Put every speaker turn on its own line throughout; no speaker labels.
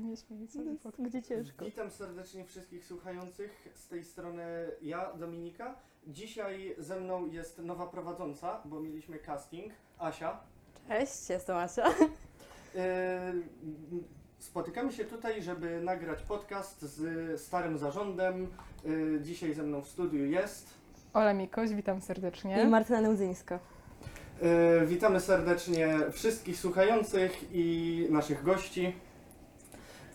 się nie śmiej. Fotku.
Gdzie ciężko.
Witam serdecznie wszystkich słuchających. Z tej strony ja, Dominika. Dzisiaj ze mną jest nowa prowadząca, bo mieliśmy casting, Asia.
Cześć, jestem Asia.
Yy, Spotykamy się tutaj, żeby nagrać podcast z starym zarządem. Yy, Dzisiaj ze mną w studiu jest.
Ola Mikoś, witam serdecznie.
I Martyna Neudzyńska.
Yy, Witamy serdecznie wszystkich słuchających i naszych gości.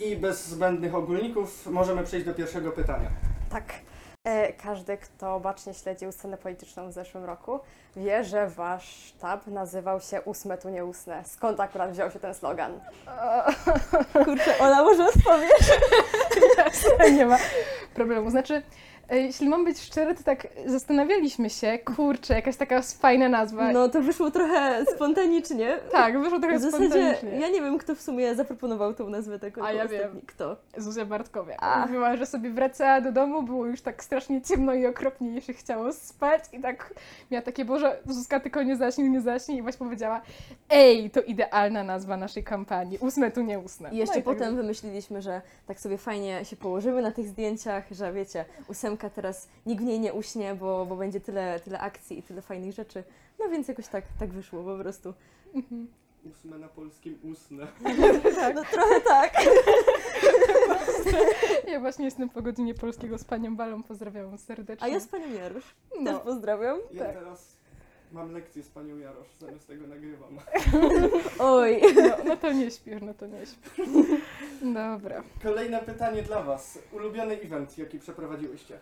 I bez zbędnych ogólników możemy przejść do pierwszego pytania.
Tak. E, Każdy, kto bacznie śledził scenę polityczną w zeszłym roku, wie, że wasz sztab nazywał się Ósme tu nie usnę. Skąd akurat wziął się ten slogan?
Kurczę, Ola, może odpowiesz?
nie ma problemu. Znaczy, jeśli mam być szczery, to tak zastanawialiśmy się, kurczę, jakaś taka fajna nazwa.
No to wyszło trochę spontanicznie.
tak, wyszło trochę
W zasadzie
spontanicznie.
ja nie wiem, kto w sumie zaproponował tą nazwę taką.
A ja
ostatni.
wiem.
Kto?
Zuzia Bartkowiak.
A.
Mówiła, że sobie wracała do domu, było już tak strasznie ciemno i okropnie jej się chciało spać i tak miała takie, Boże, Zuzka tylko nie zaśnij, nie zaśnij i właśnie powiedziała, ej, to idealna nazwa naszej kampanii, ósme tu nie usnę.
I jeszcze
no i tak
potem wymyśliliśmy, że tak sobie fajnie się położymy na tych zdjęciach, że wiecie, ósemka teraz nikt w niej nie uśnie, bo, bo będzie tyle, tyle akcji i tyle fajnych rzeczy. No więc jakoś tak, tak wyszło po prostu.
Mhm.
Ósme na polskim usnę.
Tak.
No trochę tak.
Ja właśnie jestem po godzinie polskiego z panią Balą, pozdrawiam serdecznie.
A ja z panią Jarusz.
no.
Też pozdrawiam.
Ja
Tak.
teraz mam lekcję z panią Jarosz, zamiast tego nagrywam.
Oj.
No, no to nie śpisz, no to nie śpisz. Dobra.
Kolejne pytanie dla was. Ulubiony event, jaki przeprowadziłyście?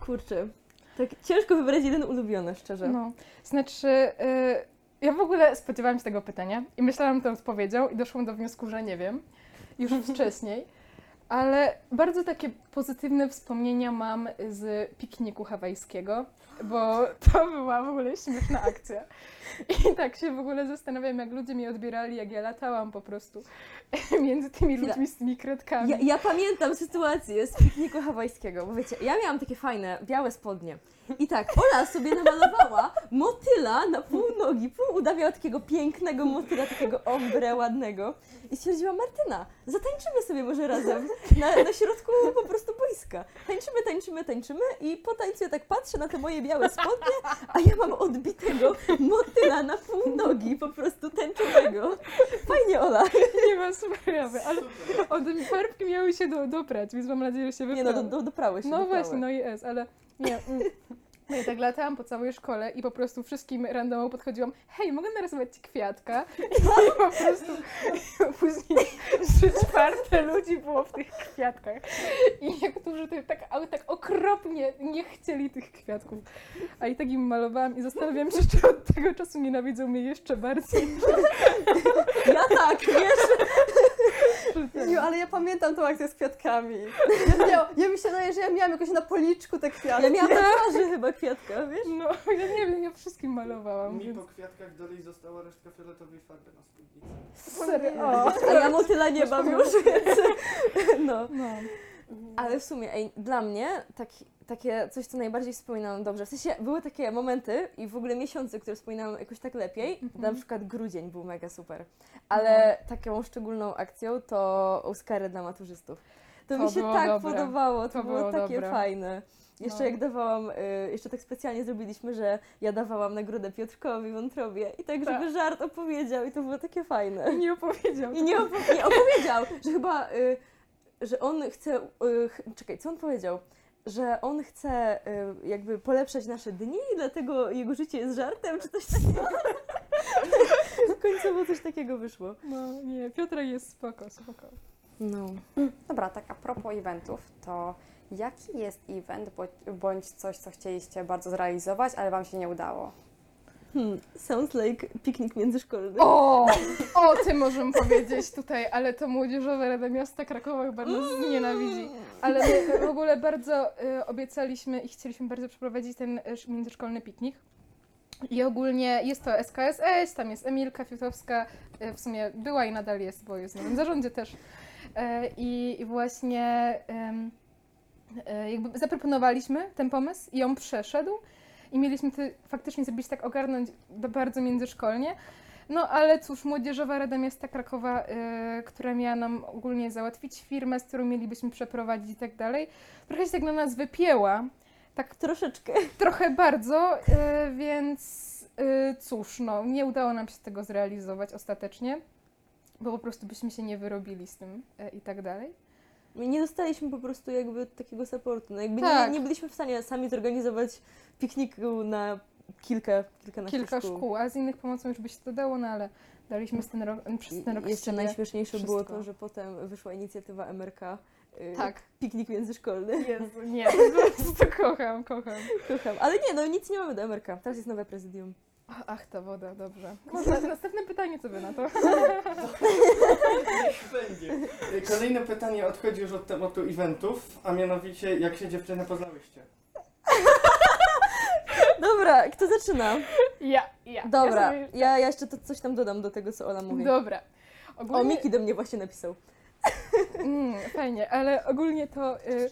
Kurczę. Tak ciężko wybrać jeden ulubiony, szczerze.
No, znaczy, y, ja w ogóle spodziewałam się tego pytania i myślałam tą odpowiedzią i doszłam do wniosku, że nie wiem, już wcześniej, ale bardzo takie pozytywne wspomnienia mam z pikniku hawajskiego, bo to była w ogóle śmieszna akcja. I tak się w ogóle zastanawiam, jak ludzie mnie odbierali, jak ja latałam po prostu między tymi ludźmi z tymi kredkami.
Ja, ja pamiętam sytuację z pikniku hawajskiego, bo wiecie, ja miałam takie fajne, białe spodnie. I tak, Ola sobie namalowała motyla na pół nogi, pół uda miała takiego pięknego motyla, takiego ombre ładnego. I stwierdziła, Martyna, zatańczymy sobie może razem na, na środku po prostu boiska. Tańczymy, tańczymy, tańczymy i po tańcu ja tak patrzę na te moje białe spodnie, a ja mam odbitego motyla na pół nogi, po prostu tęczowego. Fajnie, Ola.
Nie ma sprawy, ale od farbki miały się do, doprać, więc mam nadzieję, że się
Nie
wyprały.
no, do, do, doprały się.
No
doprały.
właśnie, no jest, ale nie. Mm. No tak latałam po całej szkole i po prostu wszystkim randomom podchodziłam, hej, mogę narysować ci kwiatka? I po prostu później trzy czwarte ludzi było w tych kwiatkach. I niektórzy tak, ale tak okropnie nie chcieli tych kwiatków. A i tak im malowałam i zastanawiam się, czy od tego czasu nienawidzą mnie jeszcze bardziej.
Ja tak, wiesz?
Jo, ale ja pamiętam tą akcję z kwiatkami. Ja, ja, ja mi się wydaje, że ja miałam jakoś na policzku te kwiatki.
Ja miałam na twarzy chyba kwiatka, wiesz?
No, ja nie wiem, ja wszystkim malowałam.
Mi
Więc...
po kwiatkach dalej została resztka fioletowej farby na spódnicy.
Serio.
A ja motyla nie mam już, więc no.
No.
Ale w sumie, ej, dla mnie tak, takie coś, co najbardziej wspominam dobrze, w sensie były takie momenty i w ogóle miesiące, które wspominam jakoś tak lepiej, na przykład grudzień był mega super, ale taką szczególną akcją to Oscary dla maturzystów. To,
To
mi się tak
dobre.
podobało, to,
To
było,
było
takie
dobre.
fajne. Jeszcze
No.
jak dawałam, y, jeszcze tak specjalnie zrobiliśmy, że ja dawałam nagrodę Piotrkowi Wątrobie i tak, żeby
Tak.
żart opowiedział i to było takie fajne.
I nie opowiedział.
I nie, opo- nie opowiedział, że chyba, y, że on chce, y, czekaj, co on powiedział? Że on chce y, jakby polepszać nasze dni i dlatego jego życie jest żartem, czy coś takiego. Końcowo coś takiego wyszło.
No nie, Piotra jest spoko, spoko.
No.
Dobra, tak a propos eventów, to jaki jest event bądź coś, co chcieliście bardzo zrealizować, ale wam się nie udało?
Hmm, sounds like piknik międzyszkolny.
O! O tym możemy powiedzieć tutaj, ale to Młodzieżowa Rada Miasta Krakowa chyba nas nienawidzi. Ale my w ogóle bardzo y, obiecaliśmy i chcieliśmy bardzo przeprowadzić ten y, międzyszkolny piknik. I ogólnie jest to SKSS, tam jest Emilka Fiutowska, y, w sumie była i nadal jest, bo jest w nowym zarządzie też. Y, I, właśnie y, jakby zaproponowaliśmy ten pomysł i on przeszedł. I mieliśmy to faktycznie zrobić tak, ogarnąć bardzo międzyszkolnie. No ale cóż, Młodzieżowa Rada Miasta Krakowa, y, która miała nam ogólnie załatwić firmę, z którą mielibyśmy przeprowadzić i tak dalej, trochę się tak na nas wypięła. Tak
Troszeczkę.
trochę bardzo, y, więc y, cóż, no, nie udało nam się tego zrealizować ostatecznie, bo po prostu byśmy się nie wyrobili z tym y, i tak dalej.
Nie dostaliśmy po prostu jakby takiego supportu. No jakby
Tak.
nie, nie byliśmy w stanie sami zorganizować pikniku na kilka, kilkanaście
Kilka
szkół.
szkół, a z innych pomocą już by się to dało, no ale daliśmy z ten rok, przez ten rok
I jeszcze najśmieszniejsze było
wszystko.
to, że potem wyszła inicjatywa MRK. y,
Tak.
Piknik międzyszkolny.
Jezu, nie, prostu kocham, kocham.
Kocham. Ale nie, no nic nie mamy do MRK. Teraz jest nowe prezydium.
Ach, ta woda, dobrze. Następne pytanie, co wy na to?
Niech będzie. Y, Kolejne pytanie odchodzi już od tematu eventów, a mianowicie jak się dziewczyny poznałyście?
Dobra, kto zaczyna?
Ja, ja.
Dobra,
Ja sobie...
ja, ja jeszcze to coś tam dodam do tego, co Ola mówi.
Dobra.
O,
Ogólnie...
Miki do mnie właśnie napisał.
Mm, fajnie, ale ogólnie to y,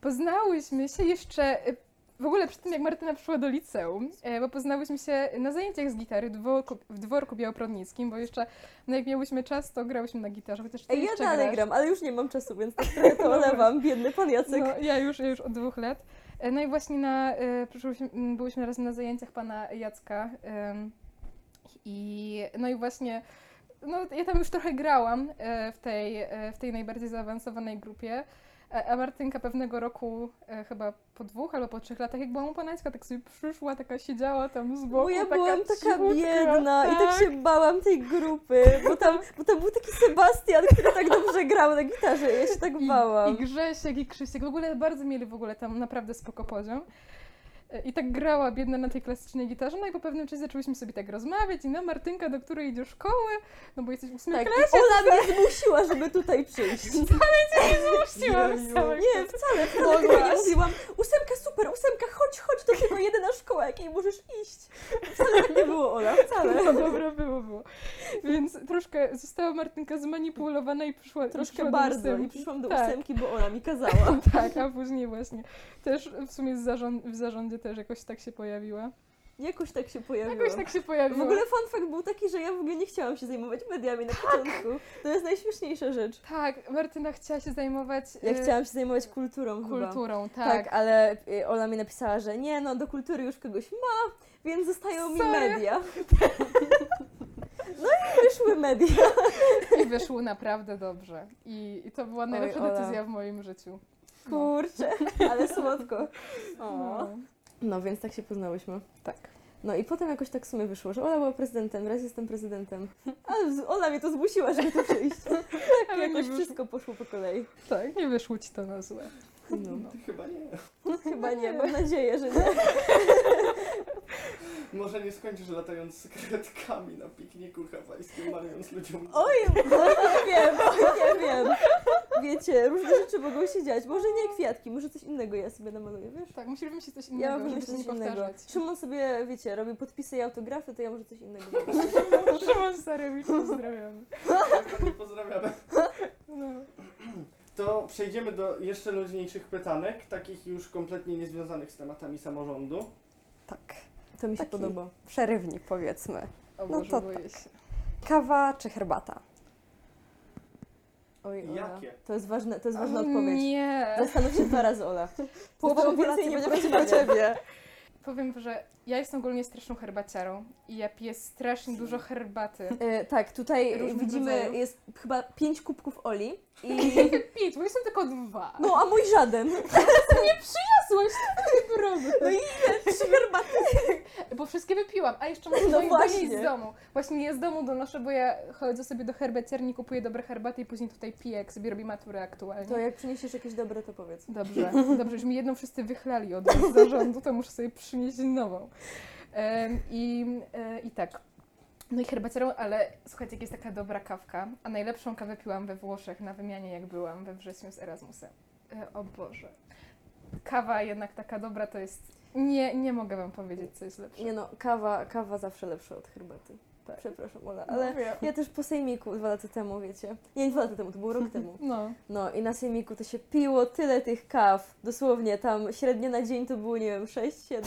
poznałyśmy się jeszcze y, w ogóle przed tym, jak Martyna przyszła do liceum, y, bo poznałyśmy się na zajęciach z gitary w dworku, w dworku białoprodnickim, bo jeszcze, no jak miałyśmy czas, to grałyśmy na gitarze, chociaż ty
ja dalej
grasz.
gram, ale już nie mam czasu, więc tak trochę to olewam. Biedny pan Jacek.
No, ja już, ja już od dwóch lat. E, No i właśnie na, e, byłyśmy razem na zajęciach pana Jacka i no i właśnie no, ja tam już trochę grałam e, w tej, e, w tej najbardziej zaawansowanej grupie, e, a Martynka pewnego roku, e, chyba po dwóch albo po trzech latach, jak byłam u pana Jacka, tak sobie przyszła, taka siedziała tam z boku,
Bo ja
taka
byłam taka biedna i tak się bałam tej grupy, bo tam, bo tam był taki Sebastian, który tak dobrze grał na gitarze i ja się tak
I,
bałam.
I Grzesiek, i Krzysiek. W ogóle bardzo mieli w ogóle tam naprawdę spoko poziom. I tak grała biedna na tej klasycznej gitarze, no i po pewnym czasie zaczęłyśmy sobie tak rozmawiać i na Martynka, do której idzie szkoły, no bo jesteś w ósmej
Tak,
klasie,
i Ola mnie zmusiła, żeby tutaj przyjść.
puściłam
Jeju.
z samych
Nie, wcale, wcale tego nie mówiłam. Ósemka super, ósemka, chodź, chodź, to tylko jedyna szkoła, jakiej możesz iść. Wcale tak nie było, Ola, wcale.
No dobra, było, było. Więc troszkę została Martynka zmanipulowana i przyszła
Troszkę
przyszła do
bardzo i przyszłam do
tak,
ósemki, bo Ola mi kazała.
Tak, a później właśnie też w sumie z zarząd, w zarządzie też jakoś tak się pojawiła.
Jakoś tak się pojawiło.
Jakoś tak się
W
pojawiła.
ogóle fun fact był taki, że ja w ogóle nie chciałam się zajmować mediami na początku. To jest najśmieszniejsza rzecz.
Tak, Martyna chciała się zajmować
Ja
e,
chciałam się zajmować kulturą chyba.
kulturą,
Tak,
tak.
ale y, Ola mi napisała, że nie, no do kultury już kogoś ma, więc zostają mi
Sorry.
media. No i wyszły media.
I wyszło naprawdę dobrze. I, i to była najlepsza
Ola.
decyzja w moim życiu. No.
Kurczę, ale słodko.
No.
No więc tak się poznałyśmy.
Tak.
No i potem jakoś tak w sumie wyszło, że Ola była prezydentem, raz jestem prezydentem. Ale Ola mnie to zmusiła, żeby tu przyjść. Tak, jakoś wszystko poszło po kolei.
Tak, nie wyszło ci to na złe.
No.
Chyba nie.
Chyba nie, mam nadzieję, że nie.
Może nie skończysz latając z kredkami na pikniku hawajskim, malując ludziom.
Oj, nie wiem, oj, nie wiem. Wiecie, różne rzeczy mogą się dziać. Może nie kwiatki, może coś innego ja sobie namaluję, wiesz?
Tak, musisz wymyślić coś
Ja
innego,
mam
żeby się
coś
nie
innego.
powtarzać.
Szymon sobie, wiecie, robi podpisy i autografy, to ja może coś innego robię.
Szymon Starewicz, pozdrawiamy.
Nie pozdrawiamy.
No.
To przejdziemy do jeszcze luźniejszych pytanek, takich już kompletnie niezwiązanych z tematami samorządu.
Tak.
To mi się
Taki-
podoba.
Przerywnik powiedzmy.
O
No
Boże,
to
boję
tak.
się.
Kawa czy herbata?
Oj, Ola,
Jakie?
to jest, ważne, to jest ważna odpowiedź.
Nie.
Zastanów się dwa razy, Ola.
Połowa populacji
więcej nie
będzie przeciwko ciebie.
Powiem, że ja jestem ogólnie straszną herbaciarą i ja piję strasznie dużo herbaty.
E, tak, tutaj
Różnych
widzimy,
rodzajów.
jest chyba pięć kubków Oli i...
Pięć, bo jestem tylko dwa.
No, a mój żaden.
Jasłość, ty robię.
No i trzy herbaty.
Bo wszystkie wypiłam, a jeszcze muszę
No
no
właśnie.
z domu. Właśnie nie z domu donoszę, bo ja chodzę sobie do herbaciarni, kupuję dobre herbaty i później tutaj piję, jak sobie robię maturę aktualnie.
To jak przyniesiesz jakieś dobre, to powiedz.
Dobrze, dobrze, już mi jedną wszyscy wychlali od zarządu, to muszę sobie przynieść nową. I, e, I tak. No i herbaciarą, ale słuchajcie, jak jest taka dobra kawka, a najlepszą kawę piłam we Włoszech na wymianie, jak byłam we wrześniu z Erasmusem. E, O Boże. Kawa jednak taka dobra to jest... Nie, nie mogę wam powiedzieć, co jest lepsze.
Nie no, kawa, kawa zawsze lepsza od herbaty. Tak. Przepraszam, Ola, ale
No,
ja też po sejmiku dwa lata temu, wiecie. Nie, nie dwa lata temu, to było rok temu.
No.
No i na sejmiku to się piło tyle tych kaw. Dosłownie tam średnio na dzień to było, nie wiem, 6-7.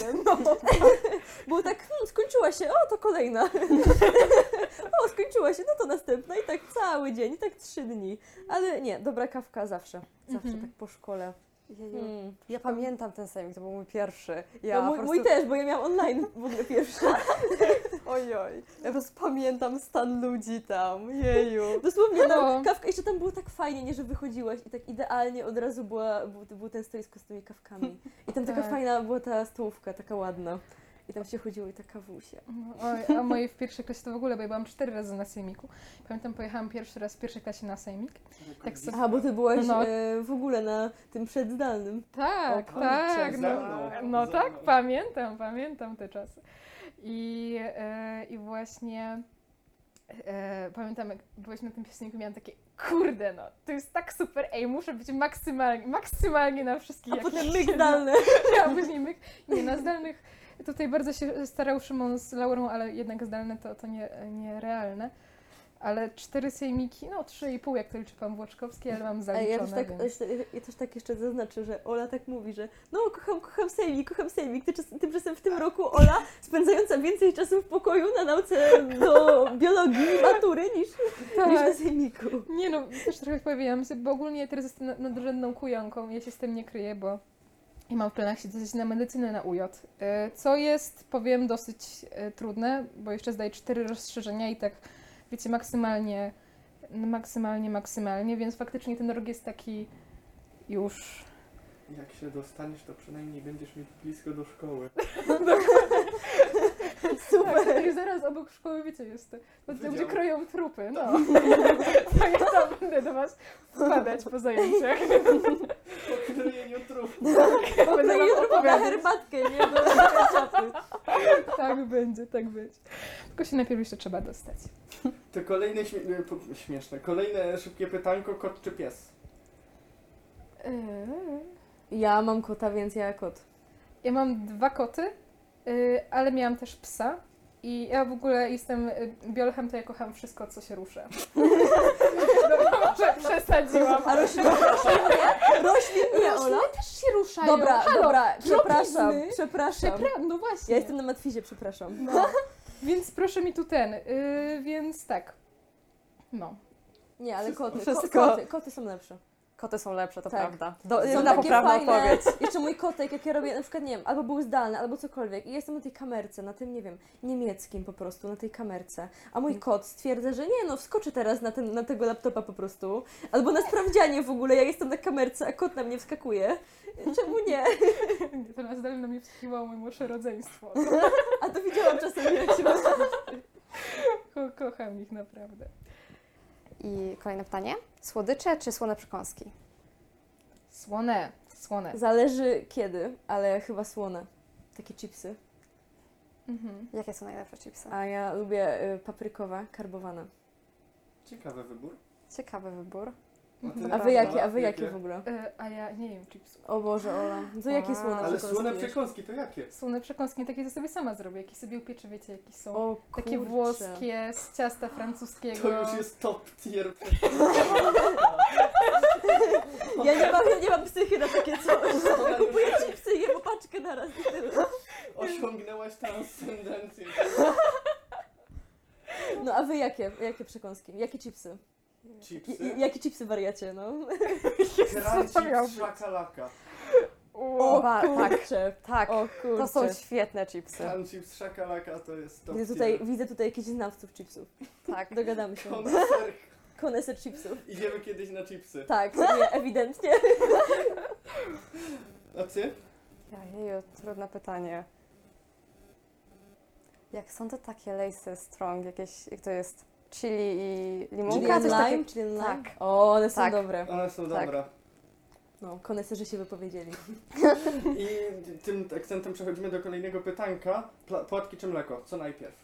było tak, hmm, skończyła się, o to kolejna. o, skończyła się, no to następna. I tak cały dzień, i tak trzy dni. Ale nie, dobra kawka zawsze. Zawsze
Mhm.
tak po szkole.
Jeju.
Mm.
Ja pamiętam ten sejmik, to był mój pierwszy. Ja
Ja
po
mój,
prostu...
mój też, bo ja miałam online w ogóle pierwszy.
Ojoj. Ja po prostu pamiętam stan ludzi tam. Jeju.
Dosłownie
No.
tam kawka, jeszcze tam było tak fajnie, nie, że wychodziłaś i tak idealnie od razu była, był, był ten stoisko z tymi kawkami. I tam taka
Tak.
fajna była ta stołówka, taka ładna. I tam się chodziło i ta kawusia.
No, Oj, a moje w pierwszej klasie to w ogóle, bo ja byłam cztery razy na sejmiku. Pamiętam, pojechałam pierwszy raz w pierwszej klasie na sejmik. Tak sobie-
Aha, bo ty byłaś
No.
e, w ogóle na tym przedzdalnym.
Tak,
O,
tak. No, no tak, pamiętam, pamiętam te czasy. I, e, i właśnie e, pamiętam, jak byliśmy na tym piosenniku, miałam takie, kurde no, to jest tak super, ej, muszę być maksymalnie, maksymalnie na wszystkich.
A
jak
potem myk
da.
zdalny.
A później myk. Nie, na zdalnych tutaj bardzo się starał Szymon z Laurą, ale jednak zdalne to, to nie, nierealne. Ale cztery sejmiki, no trzy i pół, jak to liczy pan Włoczkowski, ale mam zaliczone,
ja też, tak,
więc...
ja też tak jeszcze zaznaczę, że Ola tak mówi, że no kocham, kocham sejmik, kocham sejmik. Tymczasem, tymczasem w tym roku Ola spędzająca więcej czasu w pokoju na nauce do biologii, matury niż, niż na sejmiku.
Nie no, też trochę powiedziałam sobie, bo ogólnie teraz jestem na- nadrzędną kujonką, ja się z tym nie kryję, bo ja mam w planach się dostać na medycynę na UJ, e, co jest, powiem, dosyć e, trudne, bo jeszcze zdaję cztery rozszerzenia i tak, wiecie, maksymalnie, maksymalnie, maksymalnie, więc faktycznie ten rok jest taki już...
Jak się dostaniesz, to przynajmniej będziesz mieć blisko do szkoły.
Super. Tak, i zaraz obok szkoły, wiecie, jest to, to
Wydział.
gdzie kroją trupy, no. To ja tam będę do was wpadać po zajęciach.
Po krojeniu trupów.
Będę wam
jutro poda
opowiadać.
herbatkę, nie? Do.
Tak będzie, tak będzie. Tylko się najpierw jeszcze trzeba dostać.
To kolejne śmie e, po- śmieszne. Kolejne szybkie pytanko, kot czy pies?
Ja mam kota, więc ja kot.
Ja mam dwa koty, y, ale miałam też psa. I ja w ogóle jestem y, biolchem, to ja kocham wszystko, co się rusza. No, może przesadziłam.
A roślin, roślin nie? Roślin nie, Ola?
też się ruszają.
Dobra,
Halo,
dobra, przepraszam,
drobizny.
przepraszam.
Przepra- no właśnie.
Ja jestem na matwizie, przepraszam.
No. Więc proszę mi tu ten, y, więc tak. No.
Nie, ale koty,
Wszystko.
Ko, koty, koty są lepsze.
Koty są lepsze, to
Tak.
prawda. Do,
Są
na
takie
poprawna
fajne.
odpowiedź.
Jeszcze mój kotek, jak ja robię, na przykład, nie wiem, albo był zdalny, albo cokolwiek. I ja jestem na tej kamerce, na tym, nie wiem, niemieckim po prostu, na tej kamerce. A mój kot stwierdza, że nie, no wskoczę teraz na, ten, na tego laptopa po prostu. Albo na sprawdzianie w ogóle, ja jestem na kamerce, a kot na mnie wskakuje. Czemu nie?
To na zdalnie mnie wsłuchiwało moje młodsze rodzeństwo.
A to widziałam czasem, jak się
Ko- kocham ich naprawdę.
I kolejne pytanie. Słodycze czy słone przekąski?
Słone, słone.
Zależy kiedy, ale chyba słone. Takie chipsy.
Mhm.
Jakie są najlepsze chipsy?
A ja lubię y, paprykowe, karbowane.
Ciekawy wybór.
Ciekawy wybór.
Ty?
A wy jakie, a wy jakie w ogóle?
Y, a ja nie jem chipsów.
O Boże, Ola. To jakie
Wow.
słone
Ale
przekąski
słone
jesz?
przekąski to jakie?
Słone przekąski takie, co sobie sama zrobię. Jakie sobie upieczę, wiecie, jakie są.
O
takie włoskie, z ciasta francuskiego.
To już jest top tier.
Ja nie mam, ja nie mam psychy na takie coś. Kupuję chipsy i jem opaczkę na raz i tyle.
Osiągnęłaś transcendencję.
No a wy jakie, jakie przekąski? Jakie chipsy?
Chipsy.
Jakie chipsy wariacie, no?
Być?
szakalaka.
O,
Ba- tak,
kurczę.
tak.
O kurczę.
To są świetne chipsy.
Crunchy szakalaka to jest top
Widzę tutaj,
tier.
widzę tutaj jakichś znawców chipsów.
Tak.
Dogadamy się.
Koneser.
Koneser chipsów.
Idziemy kiedyś na chipsy.
Tak, nie, ewidentnie.
A ty?
Jeju, trudne pytanie. Jak są te takie lace strong, jakieś, jak to jest chili i limonka?
Chili
coś
and lime?
takiego?
Chili and lime?
Tak.
O, one są
Tak.
dobre.
One są
Tak.
dobre.
No, koneserzy się wypowiedzieli.
I tym akcentem przechodzimy do kolejnego pytanka. Pla- Płatki czy mleko? Co najpierw?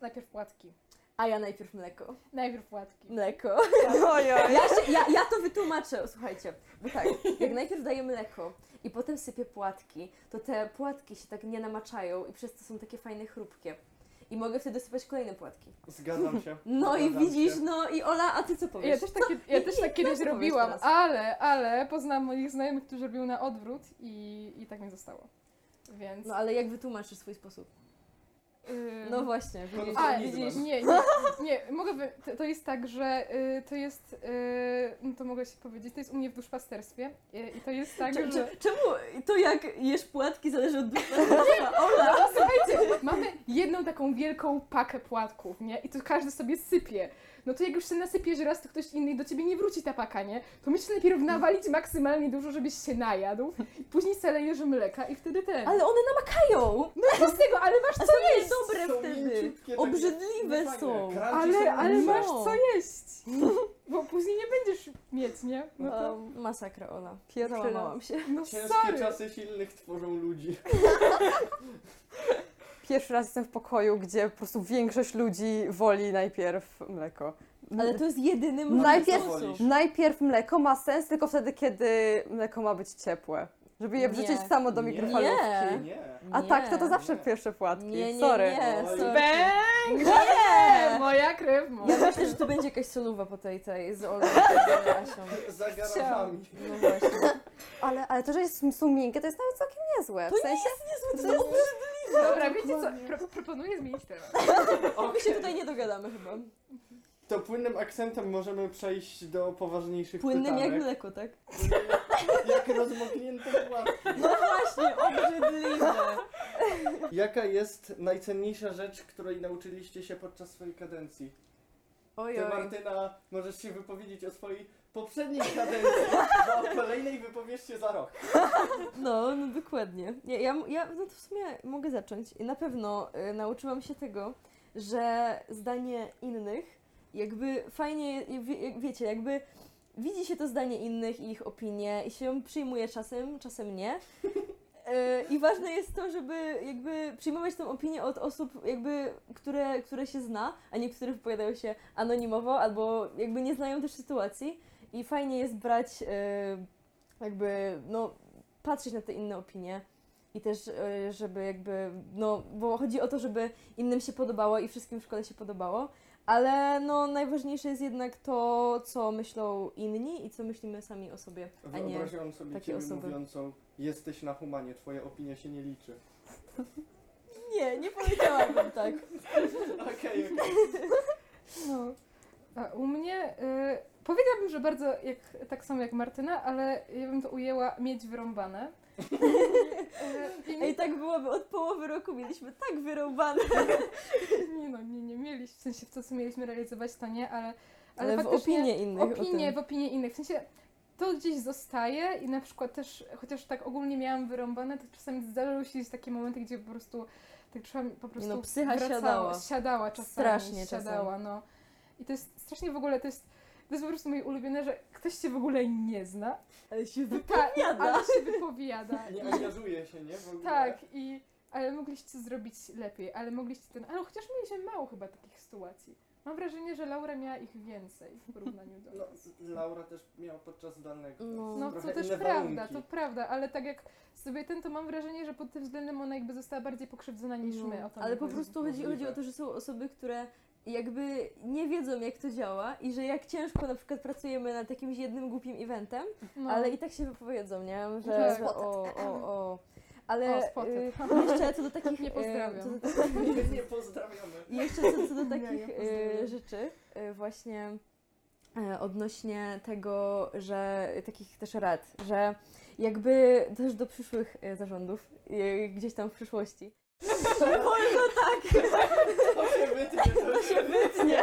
Najpierw płatki.
A ja najpierw mleko.
Najpierw płatki.
Mleko.
Ojoj.
Ja, się, ja, ja to wytłumaczę, słuchajcie, bo tak, jak najpierw daję mleko i potem sypię płatki, to te płatki się tak nie namaczają i przez to są takie fajne, chrupkie. I mogę wtedy sypać kolejne płatki.
Zgadzam się.
No i
Zgadzam
widzisz,
się.
no i Ola, a ty co powiesz?
Ja też, takie, ja
Nie,
też
nie,
tak kiedyś robiłam, ale, ale poznałam moich znajomych, którzy robią na odwrót i, i tak mi zostało. Więc...
No ale jak wytłumaczysz swój sposób?
Ym,
No właśnie,
No,
widzisz.
nic
widzisz,
mam.
nie, nie, nie, mogę, wy- to, to jest tak, że y, to jest, y, no to mogę się powiedzieć, to jest u mnie w duszpasterstwie y, i to jest tak,
Cze-
że...
cze- Czemu to jak jesz płatki zależy od duszpasterstwa? Ola!
No słuchajcie, mamy jedną taką wielką pakę płatków, nie? I to każdy sobie sypie. No to jak już się nasypiesz raz, to ktoś inny do ciebie nie wróci ta paka, nie? To musisz najpierw nawalić maksymalnie dużo, żebyś się najadł, później salejesz mleka i wtedy ten.
Ale one namakają!
No co z tego, ale masz co jeść!
niedobre
Są
wtedy!
mięciutkie, takie-
Obrzydliwe
no
są!
Ale, ale masz
No.
co jeść! Bo później nie będziesz mieć, nie? No to,
Um, masakra, Ola. Załamałam się.
no
Ciężkie
sorry.
czasy silnych tworzą ludzi.
Pierwszy raz jestem w pokoju, gdzie po prostu większość ludzi woli najpierw mleko.
Ale to jest jedyny
Najpierw-. Najpierw mleko ma sens tylko wtedy, kiedy mleko ma być ciepłe. Żeby je
Nie.
wrzucić samo do
Nie.
mikrofalówki.
Nie.
Nie.
A
Nie.
tak, to to zawsze
Nie.
pierwsze płatki.
Nie, nie,
Sorry.
nie, sorry. Nie!
Moja krew, moja.
Ja myślę, że to będzie jakaś soluwa po tej, tej z Olą i Asią.
Za garażami.
No właśnie.
Ale, ale to, że jest, są miękkie, to jest nawet całkiem niezłe.
To
w sensie,
nie jest niezłe, to jest
Dobra, wiecie co? Pro, proponuję zmienić temat.
My się tutaj nie dogadamy chyba.
To płynnym akcentem możemy przejść do poważniejszych
Płynnym jak
pytanek.
mleko, tak?
Jak rozmoknięte płatki.
No właśnie, obrzydliwe.
Jaka jest najcenniejsza rzecz, której nauczyliście się podczas swojej kadencji?
Oj,
Ty,
oj.
Martyna, możesz się wypowiedzieć o swojej poprzedniej kadencji, bo o kolejnej wypowiesz się za rok.
No, no dokładnie. Ja, ja, ja no to w sumie mogę zacząć. I Na pewno y, nauczyłam się tego, że zdanie innych jakby fajnie, wie, wiecie, jakby widzi się to zdanie innych i ich opinie i się ją przyjmuje czasem, czasem nie. Y, I ważne jest to, żeby jakby przyjmować tą opinię od osób, jakby, które, które się zna, a niektóre wypowiadają się anonimowo albo jakby nie znają też sytuacji. I fajnie jest brać y, jakby, no, patrzeć na te inne opinie i też, y, żeby jakby, no, bo chodzi o to, żeby innym się podobało i wszystkim w szkole się podobało, ale no, najważniejsze jest jednak to, co myślą inni i co myślimy sami o sobie, a nie...
Wyobraziłam sobie
takie osoby.
mówiącą jesteś na humanie, twoja opinia się nie liczy.
Nie, nie powiedziałabym tak.
Okej, okej.
No. A u mnie y, powiedziałabym, że bardzo jak, tak samo jak Martyna, ale ja bym to ujęła mieć wyrąbane. Y, I
Ej, tak byłoby od połowy roku, mieliśmy tak wyrąbane.
nie no, nie, nie mieliśmy, w sensie w to, co mieliśmy realizować, to nie, ale,
Ale,
ale,
w
faktycznie
opinie innych o
opinie,
tym.
w opinie innych, w sensie to gdzieś zostaje i na przykład też, chociaż tak ogólnie miałam wyrąbane, to czasami zdarzały się takie momenty, gdzie po prostu tak trzeba po prostu
No, psycha
wracała,
siadała.
siadała czasami,
Strasznie
siadała, no. I to jest strasznie w ogóle, to jest, to jest po prostu moje ulubione, że ktoś cię w ogóle nie zna,
Ale się wypowiada.
ale się wypowiada.
Nie angażuje się, nie? W ogóle.
Tak, i ale mogliście zrobić lepiej, ale mogliście ten, ale chociaż mieliśmy mało chyba takich sytuacji. Mam wrażenie, że Laura miała ich więcej w porównaniu do
No. Laura też miała podczas zdalnego.
No.
No to też
inne
prawda,
warunki.
to prawda, ale tak jak sobie ten, to mam wrażenie, że pod tym względem ona jakby została bardziej pokrzywdzona niż
No,
my.
Ale po prostu chodzi, chodzi o to, że są osoby, które jakby nie wiedzą jak to działa i że jak ciężko na przykład pracujemy nad jakimś jednym głupim eventem,
no.
ale i tak się wypowiedzą, nie? Że,
Tak.
że o, o, o. Ale
O, spoty.
y, jeszcze co do takich...
Nie
y,
pozdrawiam.
co do takich
Nie pozdrawiamy.
I jeszcze co, co do takich
nie
y, rzeczy, właśnie odnośnie tego, że takich też rad, że jakby też do przyszłych zarządów, gdzieś tam w przyszłości. Wolno tak!
To się wytnie, to się
Nie.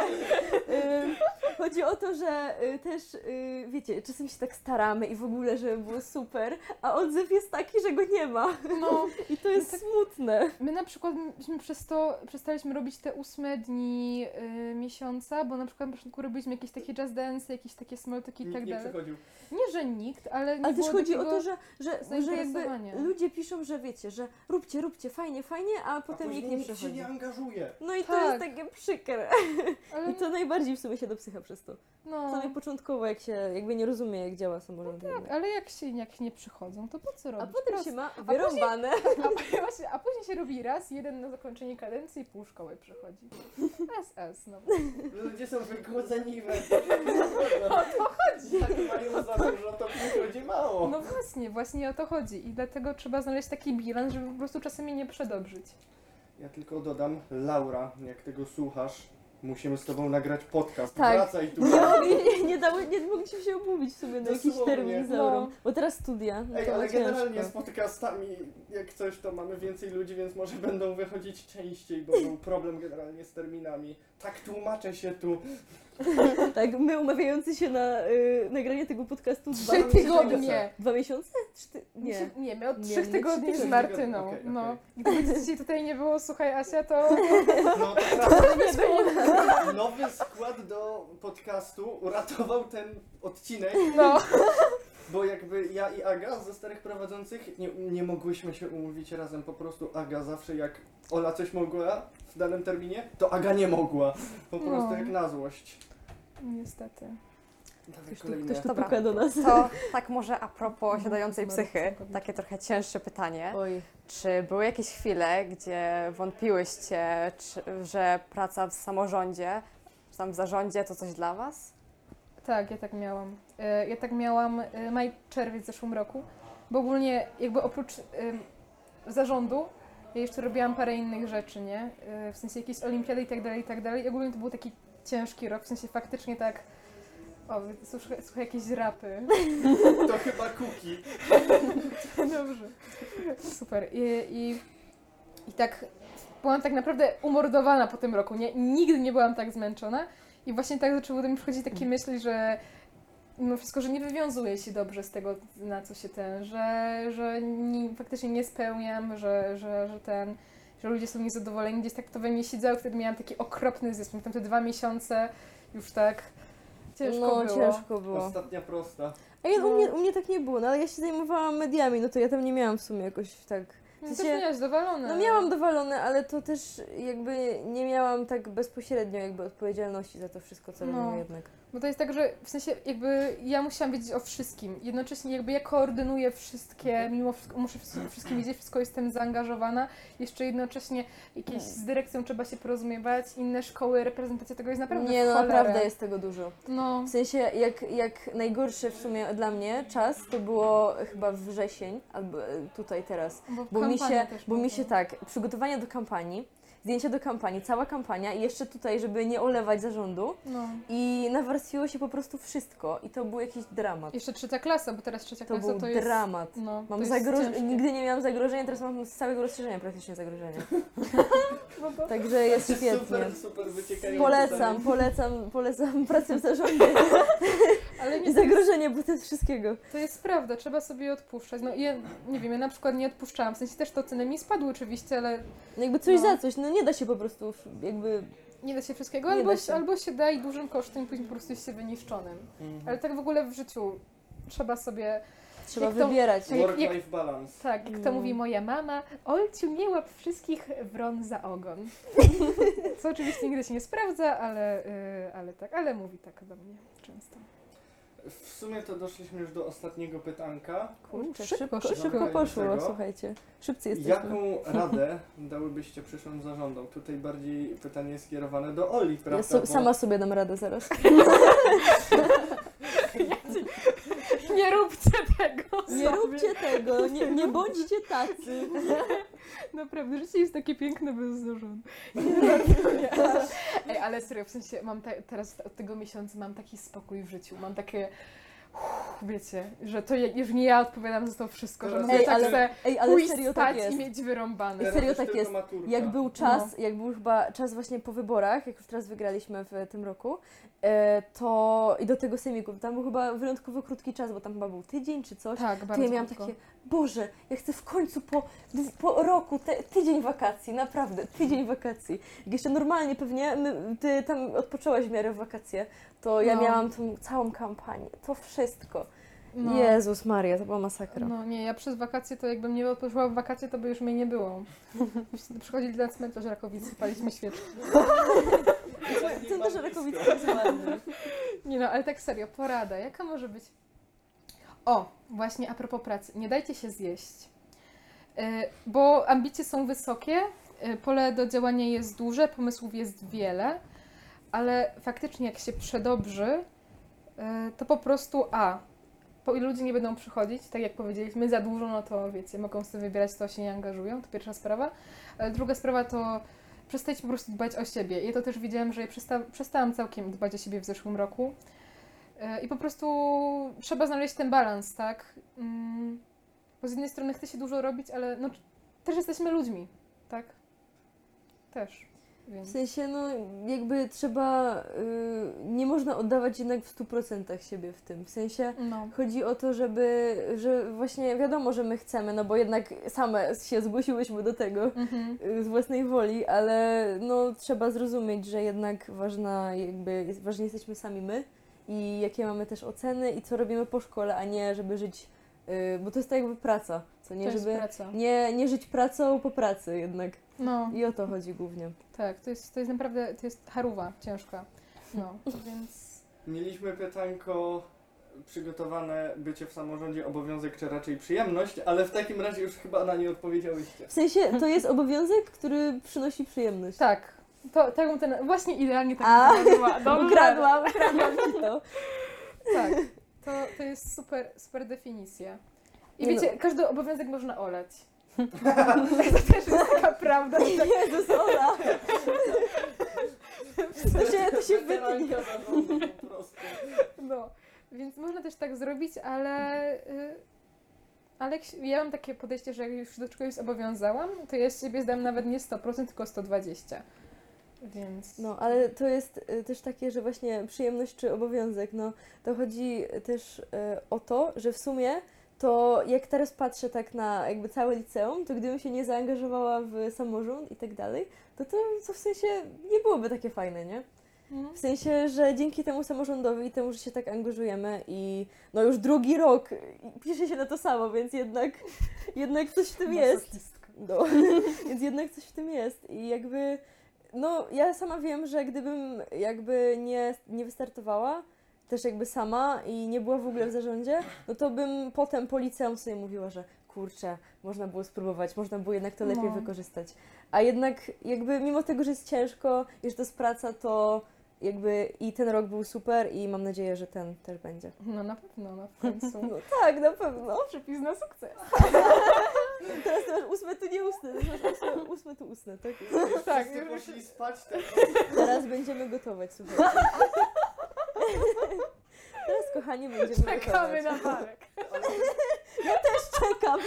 Chodzi o to, że y, też, y, wiecie, czasem się tak staramy i w ogóle, żeby było super, a odzew jest taki, że go nie ma.
No,
I to jest smutne.
my na przykład myśmy przez to przestaliśmy robić te ósme dni y, miesiąca, bo na przykład na początku robiliśmy jakieś takie jazz dance, jakieś takie small talki i tak
nie
dalej.
przychodził.
Nie, że nikt, ale nie
Ale też chodzi o to, że, że, że jakby ludzie piszą, że wiecie, że róbcie, róbcie, fajnie, fajnie, a potem
A
nikt nie
nikt się
przychodzi.
nie angażuje.
No i to
Tak.
jest takie przykre.
Ale
I to najbardziej w sumie się do psycha przez często.
No,
Przynajmniej początkowo, jak się jakby nie rozumie, jak działa samorząd.
tak, ale jak się jak nie przychodzą, to po co
A
robić?
potem
Proste.
się ma
później-
wyrąbane.
A, właśnie, a później się robi raz, jeden na zakończenie kadencji i pół szkoły przychodzi. SS, no.
Ludzie są wygłodzeni we O to chodzi. Jak mają za dużo, to przychodzi mało.
No właśnie, właśnie o to chodzi i dlatego trzeba znaleźć taki bilans, żeby po prostu czasami nie przedobrzyć.
Ja tylko dodam, Laura, jak tego słuchasz, musimy z tobą nagrać podcast.
Tak.
Wracaj tu.
Nie, nie, nie, dały, nie mogliśmy się umówić sobie na jakiś
Dosłownie.
termin z
No.
Laurą. Bo teraz studia. No
Ej,
to
ale
ciężko.
generalnie z podcastami, jak coś, to mamy więcej ludzi, więc może będą wychodzić częściej, bo był problem generalnie z terminami. Tak tłumaczę się tu.
Tak, my umawiający się na y, nagranie tego podcastu dwa
Trzy
miesiące-
tygodnie.
Dwa miesiące? Czty...
Nie,
Nie.
nie my od
Nie,
trzech
my
tygodni
trzy
z. Martyną.
Okej.
No. Gdyby dzisiaj tutaj nie było, słuchaj Asia, to
No to prawda.
Nie było.
Nowy skład do podcastu uratował ten odcinek,
no.
bo jakby ja i Aga ze starych prowadzących nie, nie mogłyśmy się umówić razem. Po prostu Aga zawsze jak Ola coś mogła w danym terminie, to Aga nie mogła. Po prostu
No.
jak na złość.
Niestety.
Dawaj
Ktoś tu,
kolejne.
ktoś tu
Dobra.
puka do nas.
To tak może a propos
No,
siadającej
bardzo
psychy, takie trochę cięższe pytanie.
Oj.
Czy były jakieś chwile, gdzie wątpiłyście, czy, że praca w samorządzie, czy tam w zarządzie to coś dla Was?
Tak, ja tak miałam. E, Ja tak miałam e, maj, czerwiec w zeszłym roku, bo ogólnie jakby oprócz zarządu, ja jeszcze robiłam parę innych rzeczy, nie? E, W sensie jakieś olimpiady i tak dalej, i tak dalej. I ogólnie to był taki ciężki rok, w sensie faktycznie tak... O, słuchaj, słuchaj jakieś rapy.
To chyba Kuki.
Dobrze. Super. I, i, I tak byłam tak naprawdę umordowana po tym roku. Nie, nigdy nie byłam tak zmęczona. I właśnie tak zaczęły do mnie przychodzić takie myśli, że mimo wszystko, że nie wywiązuję się dobrze z tego, na co się ten, że, że nie, faktycznie nie spełniam, że, że, że ten, że ludzie są niezadowoleni. Gdzieś tak to we mnie siedziało, wtedy miałam taki okropny zespół. Tam te dwa miesiące już tak ciężko
no,
było.
ciężko było.
Ostatnia prosta.
A ja,
No.
u, mnie, u mnie tak nie było, no ale ja się zajmowałam mediami, no to ja tam nie miałam w sumie jakoś tak...
No,
W
też
sensie-
miałaś dowalone.
No miałam dowalone, ale to też jakby nie miałam tak bezpośrednio jakby odpowiedzialności za to wszystko, co
No.
jednak.
Bo to jest tak, że w sensie jakby ja musiałam wiedzieć o wszystkim. Jednocześnie jakby ja koordynuję wszystkie, mimo wszystko muszę wszystkim wiedzieć, wszystko jestem zaangażowana. Jeszcze jednocześnie jakieś z dyrekcją trzeba się porozumiewać, inne szkoły, reprezentacja tego jest naprawdę
Nie, no
cholerę.
naprawdę jest tego dużo.
No,
W sensie, jak, jak najgorszy w sumie dla mnie czas, to było chyba wrzesień, albo e, tutaj teraz.
bo,
Bo mi się,
też
bo mi się tak, przygotowania do kampanii, zdjęcia do kampanii, cała kampania i jeszcze tutaj, żeby nie olewać zarządu
No.
i nawarstwiło się po prostu wszystko i to był jakiś dramat.
Jeszcze trzecia klasa, bo teraz trzecia
To
klasa
był
to jest...
dramat.
No, to
Mam
jest
zagro...
ciężkie.
Nigdy nie miałam zagrożenia, teraz mam z całego rozszerzenia praktycznie zagrożenia.
No.
Także jest świetnie.
Super, super.
Polecam, polecam, polecam pracę w zarządzie
Ale
i
nie, to jest,
zagrożenie buty wszystkiego.
to jest prawda, trzeba sobie odpuszczać. No ja, nie wiem, ja na przykład nie odpuszczałam, w sensie też te oceny mi spadły oczywiście, ale
No Jakby coś
No.
za coś, no nie da się po prostu jakby...
nie da się wszystkiego,
Nie
albo,
da
się. albo się da i dużym kosztem i później po prostu jest się wyniszczonym.
Mhm.
Ale tak w ogóle w życiu trzeba sobie,
Trzeba
Jak to-
wybierać.
jak- jak-
Work-life balance.
tak, jak to
No.
mówi moja mama, Olciu, nie łap wszystkich wron za ogon. Co oczywiście nigdy się nie sprawdza, ale, y, ale tak, ale mówi tak do mnie często.
W sumie to doszliśmy już do ostatniego pytanka.
Kurczę,
Szybko,
szybko,
szybko.
poszło, słuchajcie. Szybcy jesteśmy.
Jaką radę dałybyście przyszłym zarządom? Tutaj bardziej pytanie skierowane do Oli, prawda?
Ja so, sama sobie dam radę zaraz.
Nie róbcie tego!
Nie róbcie tego, nie, nie bądźcie tacy.
Naprawdę, życie jest takie piękne bez zarządu. Ej, ale serio, w sensie mam te, teraz od tego miesiąca mam taki spokój w życiu, mam takie, uff, wiecie, że to już nie ja odpowiadam za to wszystko, że mogę
Ej,
tak
ale- Ej, ale
pójść
serio
spać
tak
i
jest.
mieć wyrąbane.
Serio tak jest. Jak był czas, jak był chyba czas właśnie po wyborach, jak już teraz wygraliśmy w tym roku, e, to i do tego sejmiku, tam był chyba wyjątkowo krótki czas, bo tam chyba był tydzień czy coś.
Tak,
To
bardzo
ja miałam
krótko.
takie, Boże, ja chcę w końcu po, po roku, te, tydzień wakacji, naprawdę, tydzień wakacji. Jak jeszcze normalnie pewnie, my, ty tam odpoczęłaś w miarę w wakacje, to ja
No.
miałam tą całą kampanię, to wszystko.
No.
Jezus Maria, to była masakra.
No nie, ja przez wakacje to jakbym nie odpoczęła w wakacje, to by już mnie nie było. Przychodzili na cmentarz Rakowicy, paliśmy świeczki.
Jest ładny.
Nie no, ale tak serio, porada. Jaka może być? O, właśnie a propos pracy. Nie dajcie się zjeść. Y, Bo ambicje są wysokie, y, pole do działania jest duże, pomysłów jest wiele, ale faktycznie jak się przedobrzy, y, to po prostu a, ludzie nie będą przychodzić, tak jak powiedzieliśmy, za dużo, no to wiecie, mogą sobie wybierać, to się nie angażują, to pierwsza sprawa. Druga sprawa to przestajcie po prostu dbać o siebie. Ja to też widziałam, że ja przesta- przestałam całkiem dbać o siebie w zeszłym roku. E, I po prostu trzeba znaleźć ten balans, tak? Mm, Bo z jednej strony chce się dużo robić, ale no, też jesteśmy ludźmi, tak? Też.
W
Więc.
sensie, no jakby trzeba, y, nie można oddawać jednak w 100% siebie w tym. W sensie
No.
chodzi o to, żeby, że właśnie wiadomo, że my chcemy, no bo jednak same się zgłosiłyśmy do tego
Mhm.
y, z własnej woli, ale no trzeba zrozumieć, że jednak ważna jakby, ważni jesteśmy sami my i jakie mamy też oceny i co robimy po szkole, a nie żeby żyć, y, bo to jest tak jakby praca, co nie,
to jest
żeby
praca.
nie, nie żyć pracą po pracy jednak.
No,
I o to chodzi głównie.
tak, to jest, to jest naprawdę, to jest haruwa ciężka. No, więc...
Mieliśmy pytanko przygotowane bycie w samorządzie obowiązek czy raczej przyjemność, ale w takim razie już chyba na nie odpowiedziałyście.
W sensie to jest obowiązek, który przynosi przyjemność.
Tak, to, tak bym ten, właśnie idealnie tak
A,
bym to nazwała. Dobrze.
Ukradłam, ukradłam ci to.
Tak, to, to jest super, super definicja. I
Nie
wiecie, każdy obowiązek można olać. to też jest taka prawda. i Tak,
Jezus, Ola! To się, to się wytnie.
Po prostu.
no. Więc można też tak zrobić, ale, y, ale jak się- ja mam takie podejście, że jak już do czegoś zobowiązałam, to ja z siebie zdam nawet nie 100%, tylko 120%. Więc...
No, ale to jest y, też takie, że właśnie przyjemność czy obowiązek, no to chodzi też y, o to, że w sumie to jak teraz patrzę tak na jakby całe liceum, to gdybym się nie zaangażowała w samorząd i tak dalej, to to, to w sensie nie byłoby takie fajne, nie?
Mhm.
W sensie, że dzięki temu samorządowi i temu, że się tak angażujemy i no już drugi rok pisze się na to samo, więc jednak, jednak coś w tym jest. No, więc jednak coś w tym jest i jakby, no ja sama wiem, że gdybym jakby nie, nie wystartowała, też jakby sama i nie była w ogóle w zarządzie, no to bym potem po liceum sobie mówiła, że kurczę, można było spróbować, można było jednak to lepiej
No.
wykorzystać. A jednak jakby mimo tego, że jest ciężko i że to jest praca, to jakby i ten rok był super i mam nadzieję, że ten też będzie.
No na pewno, no w końcu.
No tak, na pewno.
Przepis na sukces.
Teraz to masz ósme tu nie ustne, teraz masz ósme, ósme tu ustne, tak?
Tak,
Wszyscy
już
poszli spać, tak?
Teraz będziemy gotować, słuchajcie. Teraz, kochani, będziemy
czekamy
gotować.
na Marek.
Ale
Czekam.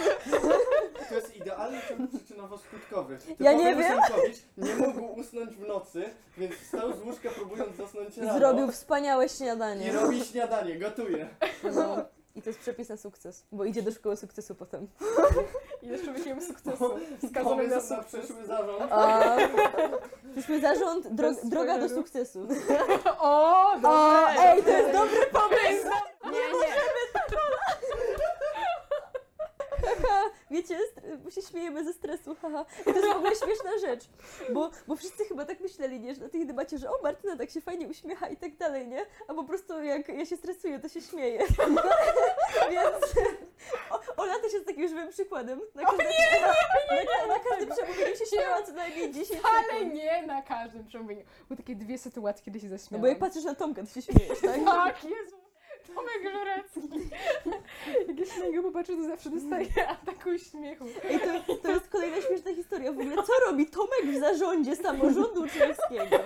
to jest idealny ciąg przyczynowo-skutkowy.
Ja nie
Typowy
wiem.
Nie mógł usnąć w nocy, więc wstał z łóżka próbując zasnąć rano.
Zrobił wspaniałe
I
śniadanie.
robi śniadanie, gotuje.
No. I to jest przepis na sukces, bo idzie do szkoły sukcesu potem.
I jeszcze wyśmiemy sukcesu. Skazany na
Pomysł na
sukces.
przyszły zarząd.
A przyszły zarząd, droga do sukcesu.
O,
O,
dobre.
ej, to jest dobry pomysł!
Nie, nie.
Haha, wiecie, bo się śmiejemy ze stresu, haha. I to jest w ogóle śmieszna rzecz, bo, bo wszyscy chyba tak myśleli, nie, że na tej debacie, że o, Martyna tak się fajnie uśmiecha i tak dalej, nie? A po prostu jak ja się stresuję, to się śmieję. Więc o, Ola też jest takim żywym przykładem. Na każdym, na, na każdym przemówieniu się śmiała co najmniej 10
Ale
sekund.
nie na każdym przemówieniu. Były takie dwie sytuacje, kiedy się
No
zaśmiałam.
bo jak patrzysz na Tomka, to się śmiejesz, tak?
Tak, Jezu. Tomek Żurecki. Jak ja się na niego popatrzę, to zawsze dostaję ataku śmiechu.
Ej, to, to jest kolejna śmieszna historia. W ogóle co robi Tomek w zarządzie samorządu uczniowskiego?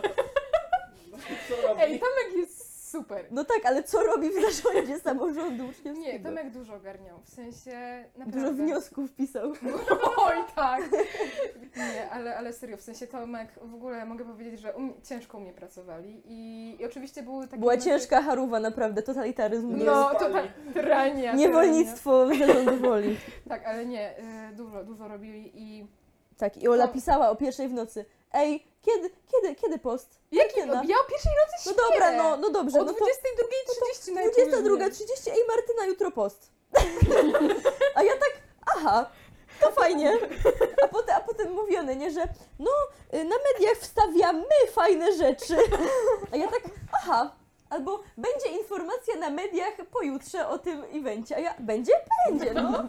Co robi?
Ej, Tomek jest super.
No tak, ale co robi w zarządzie samorządu uczniowskiego?
Nie, Tomek dużo ogarniał. W sensie naprawdę.
Dużo wniosków pisał.
Oj, tak. Nie, ale, ale serio, w sensie Tomek, w ogóle mogę powiedzieć, że ciężko u mnie pracowali i, i oczywiście były takie...
Była
momenty-
ciężka harówa, naprawdę, totalitaryzm.
No,
spali.
to tyrania.
Niewolnictwo zarządu woli.
Tak, ale nie, y, dużo, dużo robili i...
Tak, i Ola
To-
pisała o pierwszej w nocy. Ej, kiedy, kiedy, kiedy post?
Jaki?
Martyna.
Ja o pierwszej nocy
No
śpię.
dobra, no, no dobrze,
O
no to
22.30 najpóźniej.
22.30, ej Martyna, jutro post. A ja tak, aha. to fajnie. A potem, a potem mówione, nie, że no, y, na mediach wstawiamy fajne rzeczy. A ja tak, aha. Albo będzie informacja na mediach pojutrze o tym evencie. A ja, będzie? Będzie, no.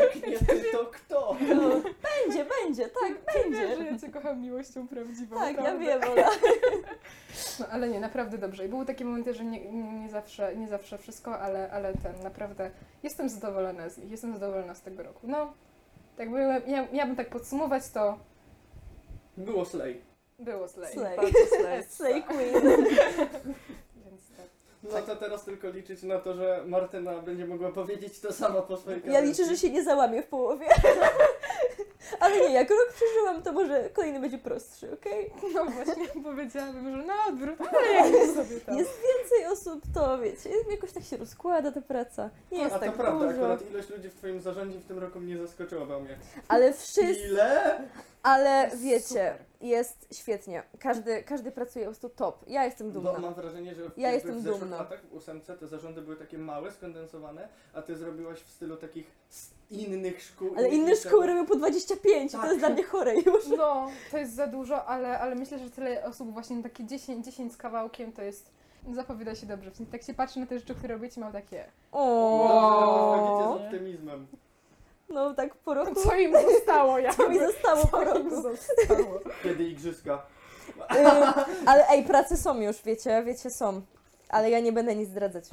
Jak nie ty, to kto?
no będzie, będzie, tak,
Wiesz, że
będzie.
ja cię kocham miłością prawdziwą.
Tak, ja
prawda?
wiem, Ola.
No ale nie, naprawdę dobrze. I były takie momenty, że nie, nie, zawsze, nie zawsze wszystko, ale, ale ten, naprawdę jestem zadowolona z nich, jestem zadowolona z tego roku. No, tak by, ja, ja bym tak podsumować, to
Było slay.
było slay.
Slay.
Bardzo slay.
Slay Queen.
No to teraz tylko liczyć na to, że Martyna będzie mogła powiedzieć to samo po swojej
Ja
kadencji.
liczę, że się nie załamie w połowie. Ale nie, jak rok przeżyłam, to może kolejny będzie prostszy, okej?
No właśnie, powiedziałabym, że na odwrót, ale jak sobie tam.
Jest więcej osób, to wiecie, jakoś tak się rozkłada ta praca. Nie jest
A to
tak
prawda,
dużo.
akurat ilość ludzi w twoim zarządzie w tym roku mnie zaskoczyła we mnie.
Ale wszyscy,
Ile?
ale wiecie,
super.
jest świetnie. Każdy, każdy pracuje po prostu top. Ja jestem
Bo
dumna.
mam wrażenie, że w,
Ja jestem
w zeszłych
dumna.
latach w ósemce te zarządy były takie małe, skondensowane, a ty zrobiłaś w stylu takich innych szkół.
Ale inne szkoły robią po 25, to
Tak.
jest dla mnie chore już.
No, to jest za dużo, ale, ale myślę, że tyle osób, właśnie takie 10, 10 z kawałkiem, to jest, zapowiada się dobrze. W sensie, tak się patrzy na te rzeczy, które robicie, mam takie,
O,
z optymizmem.
No tak po roku,
co im zostało, ja
co mi zostało po
co
roku.
im zostało.
Kiedy igrzyska.
Y, ale ej, prace są już, wiecie, wiecie, są. Ale ja nie będę nic zdradzać.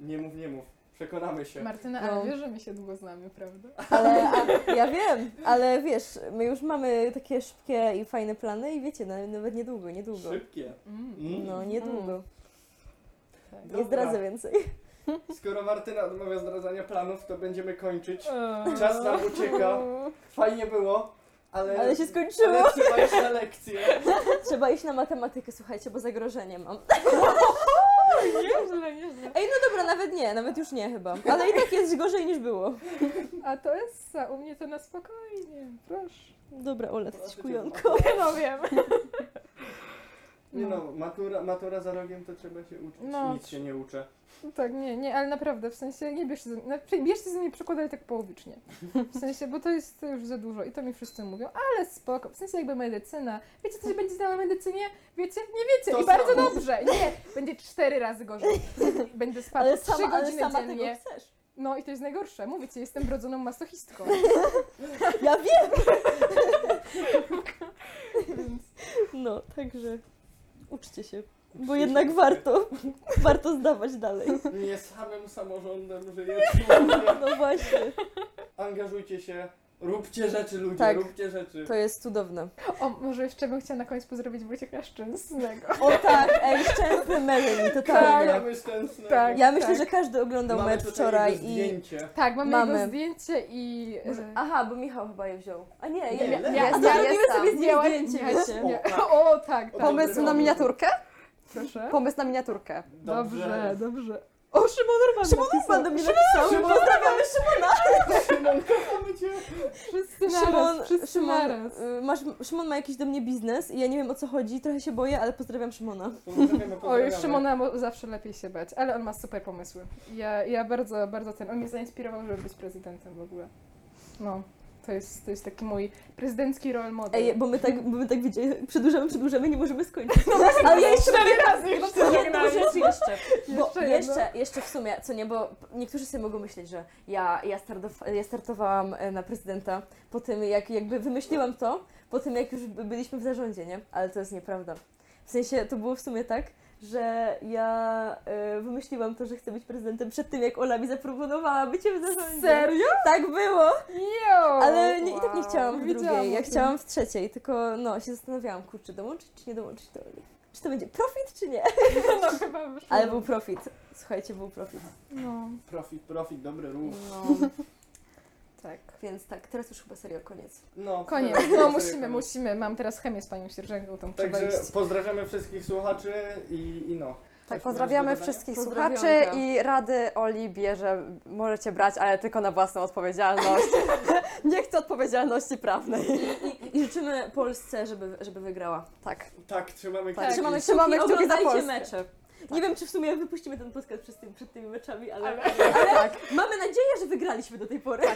Nie mów, nie mów. Przekonamy się.
Martyna,
No.
ale wiesz, że my się długo znamy, prawda?
Ale a, ja wiem, ale wiesz, my już mamy takie szybkie i fajne plany i wiecie, no, nawet niedługo, niedługo.
Szybkie.
Mm.
Mm.
No, niedługo.
Tak.
Nie zdradzę więcej.
Skoro Martyna odmawia zdradzania planów, to będziemy kończyć. Czas nam ucieka. Fajnie było, ale...
Ale się skończyło.
Ale trzeba iść na lekcję.
Trzeba iść na matematykę, słuchajcie, bo zagrożenie mam.
Nieźle, nieźle.
Ej, no dobra, nawet nie, nawet już nie chyba. Ale i tak jest gorzej niż było.
A to jest, za- u mnie to na spokojnie, proszę.
Dobra, Ola,
Proszę cię,
kujonko.
No wiem.
Nie no, matura, matura za rogiem to trzeba się uczyć.
No.
Nic się nie uczę.
Tak, nie, nie, ale naprawdę, w sensie nie bierzcie, za mnie przykład, ale tak połowicznie. W sensie, bo to jest to już za dużo i to mi wszyscy mówią, ale spoko, w sensie jakby medycyna. Wiecie, co się będzie działo na medycynie? Wiecie? Nie wiecie
To
i bardzo
samo.
dobrze. Nie, będzie cztery razy gorzej. Będę spać
Ale
trzy
sama, ale
godziny
sama tego
dziennie.
chcesz.
No i to jest najgorsze. Mówię ci, jestem wrodzoną masochistką.
Ja wiem! No, także uczcie się. Bo jednak warto, warto zdawać dalej.
Nie samym samorządem żyje człowiek.
No właśnie.
Angażujcie się. Róbcie rzeczy ludzie,
Tak.
róbcie rzeczy.
To jest cudowne.
O, może jeszcze bym chciała na koniec pozdrowić Wojciecha Szczęsnego.
O tak, ej, szczęsny Melanie, totalnie.
Mamy szczęsne.
Tak.
Ja myślę,
tak.
że każdy oglądał
Mamy
mecz
tutaj
wczoraj
jego
i...
zdjęcie.
Tak, mamy,
Mamy.
jego zdjęcie i... E,
Aha, bo Michał chyba je wziął. A nie,
Nie,
ja, ja,
Jest
a robimy
tam.
sobie z zdjęcie, wiecie.
O, tak.
O, tak, tak.
Pomysł na miniaturkę?
Proszę.
Pomysł na miniaturkę.
Dobrze, dobrze. O, Szymon Urban
Szymon. Urban do mnie napisał.
Szymon!
Pozdrawiamy Szymona.
Szymon, kochamy cię.
Wszyscy naraz,
Szymon,
wszyscy
Szymon,
naraz.
y, masz, Szymon ma jakiś do mnie biznes i ja nie wiem o co chodzi, trochę się boję, ale pozdrawiam Szymona.
Pozdrawiamy,
Oj,
pozdrawiamy.
Szymona mo- zawsze lepiej się bać, ale on ma super pomysły. Ja, ja bardzo, bardzo ten, on mnie zainspirował, żeby być prezydentem w ogóle. No, to jest, to jest taki mój prezydencki role model.
Ej, bo my tak, bo my tak wiecie, przedłużamy, przedłużamy, nie możemy skończyć. Ale ja jeszcze
cztery razy
jedną
jeszcze zagramy.
rzecz jeszcze. Bo
Jeszcze
jeszcze, jeszcze, w sumie, co nie, bo niektórzy sobie mogą myśleć, że ja, ja, startow- ja startowałam e, na prezydenta po tym, jak jakby wymyśliłam to, po tym jak już by- byliśmy w zarządzie, nie? Ale to jest nieprawda. W sensie, to było w sumie tak, że ja e, wymyśliłam to, że chcę być prezydentem przed tym, jak Ola mi zaproponowała bycie w zarządzie.
Serio?
Tak było!
Jo!
Ale nie, i tak nie
Wow.
chciałam w
Wiedziałam
drugiej, ja
o tym.
chciałam w trzeciej, tylko no, się zastanawiałam, kurczę, dołączyć czy nie dołączyć do Oli. Czy to będzie profit, czy nie?
No chyba wyszło.
Ale był profit. Słuchajcie, był profit.
No,
Profit, profit, dobry ruch.
No,
tak.
więc tak, teraz już chyba serio koniec.
No,
Koniec. No musimy,
koniec.
musimy. Mam teraz chemię z panią sierżęką, tam
Także
iść.
pozdrawiamy wszystkich słuchaczy i, i no.
Tak, pozdrawiamy wszystkich słuchaczy i rady Oli bierze, możecie brać, ale tylko na własną odpowiedzialność. Nie chcę odpowiedzialności prawnej.
I, i życzymy Polsce, żeby, żeby wygrała.
Tak.
Tak, trzymamy
Tak.
kciuki.
Trzymamy- trzymamy kciuki za
oglądajcie
Polskę.
mecze. Nie wiem, czy w sumie wypuścimy ten podcast przed, tym, przed tymi meczami, ale,
Ale-
ale, mamy nadzieję, że wygraliśmy do tej pory.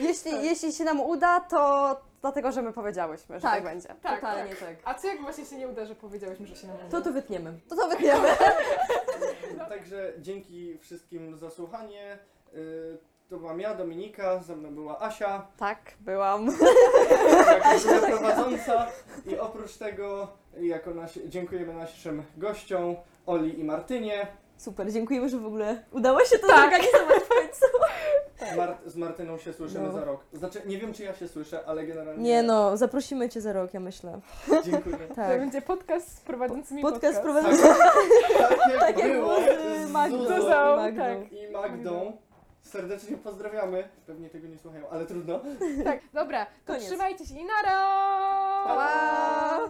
Jeśli, jeśli się nam uda, to dlatego, że my powiedziałyśmy, że tak,
Tak.
będzie.
Tak,
Totalnie
tak.
tak.
A co jak właśnie się nie uda, że powiedziałyśmy, że się nam uda?
To to wytniemy.
To to wytniemy.
Także dzięki wszystkim za słuchanie. To byłam ja, Dominika, ze mną była Asia,
Tak, byłam.
jako druga prowadząca i oprócz tego jako nasi, dziękujemy naszym gościom Oli i Martynie.
Super, dziękujemy, że w ogóle udało się to
Tak.
zorganizować w końcu.
Mar- z Martyną się słyszymy
No.
za rok. Znaczy, nie wiem czy ja się słyszę, ale generalnie
Nie no, zaprosimy Cię za rok, ja myślę.
dziękuję.
To
Tak.
będzie podcast z prowadzącymi
Podcast
Tak,
prowadzony
tak jak
tak jak
było
było z Magdą
Zuzą
Zuzą,
Magdą.
tak.
i Magdą. Serdecznie pozdrawiamy. Pewnie tego nie słuchają, ale trudno.
Tak, dobra, to
Koniec.
trzymajcie się i nara!
Pa!